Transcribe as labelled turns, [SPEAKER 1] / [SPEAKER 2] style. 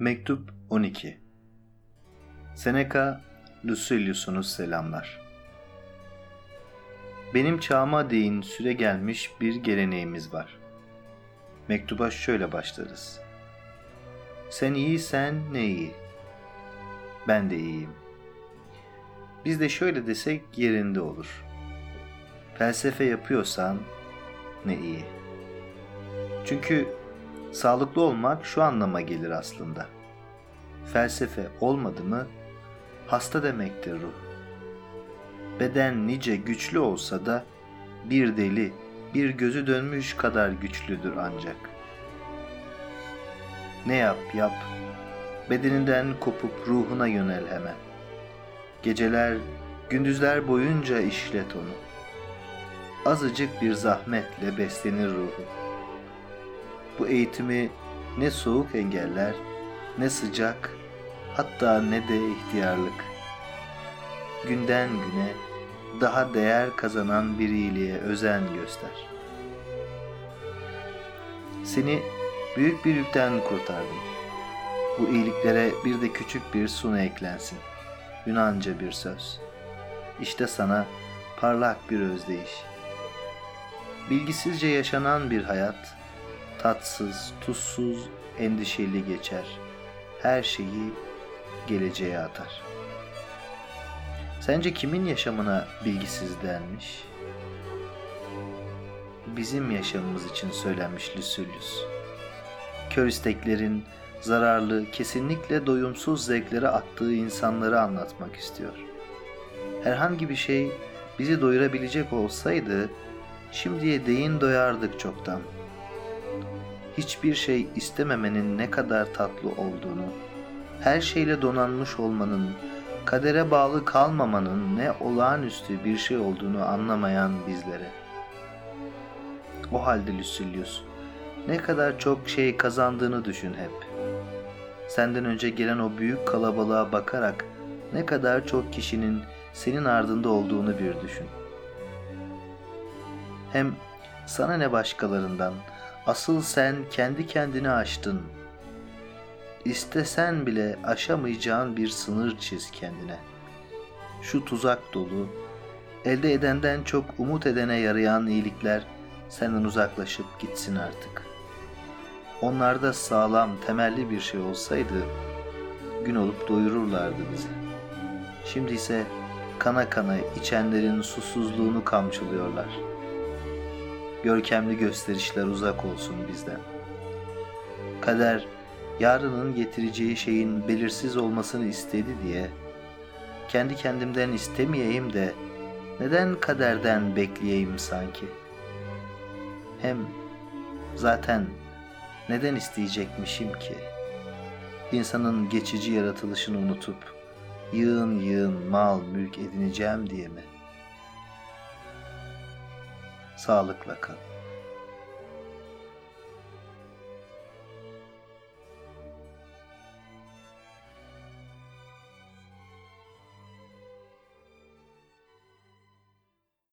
[SPEAKER 1] Mektup 12 Seneca Lucilius'unu selamlar. Benim çağıma değin süre gelmiş bir geleneğimiz var. Mektuba şöyle başlarız. Sen iyisen ne iyi. Ben de iyiyim. Biz de şöyle desek yerinde olur. Felsefe yapıyorsan ne iyi. Çünkü sağlıklı olmak şu anlama gelir aslında. Felsefe olmadı mı hasta demektir ruh. Beden nice güçlü olsa da bir deli, bir gözü dönmüş kadar güçlüdür ancak. Ne yap yap, bedeninden kopup ruhuna yönel hemen. Geceler, gündüzler boyunca işlet onu. Azıcık bir zahmetle beslenir ruhu. Bu eğitimi ne soğuk engeller, ne sıcak, hatta ne de ihtiyarlık. Günden güne daha değer kazanan bir iyiliğe özen göster. Seni büyük bir yükten kurtardım. Bu iyiliklere bir de küçük bir sunu eklensin. Yunanca bir söz. İşte sana parlak bir özdeyiş. Bilgisizce yaşanan bir hayat, tatsız, tuzsuz, endişeli geçer. Her şeyi geleceğe atar. Sence kimin yaşamına bilgisiz denmiş? Bizim yaşamımız için söylenmiş Lucilius. Kör isteklerin zararlı, kesinlikle doyumsuz zevklere attığı insanları anlatmak istiyor. Herhangi bir şey bizi doyurabilecek olsaydı, şimdiye değin doyardık çoktan. Hiçbir şey istememenin ne kadar tatlı olduğunu, her şeyle donanmış olmanın, kadere bağlı kalmamanın ne olağanüstü bir şey olduğunu anlamayan bizlere. O halde Lucilius, ne kadar çok şey kazandığını düşün hep. Senden önce gelen o büyük kalabalığa bakarak ne kadar çok kişinin senin ardında olduğunu bir düşün. Hem sana ne başkalarından, asıl sen kendi kendini aştın. İstesen bile aşamayacağın bir sınır çiz kendine. Şu tuzak dolu, elde edenden çok umut edene yarayan iyilikler senden uzaklaşıp gitsin artık. Onlarda sağlam, temelli bir şey olsaydı gün olup doyururlardı bizi. Şimdi ise kana kana içenlerin susuzluğunu kamçılıyorlar. Görkemli gösterişler uzak olsun bizden. Kader yarının getireceği şeyin belirsiz olmasını istedi diye kendi kendimden istemeyeyim de neden kaderden bekleyeyim sanki? Hem zaten neden isteyecekmişim ki? İnsanın geçici yaratılışını unutup yığın yığın mal mülk edineceğim diye mi? Sağlıkla kal.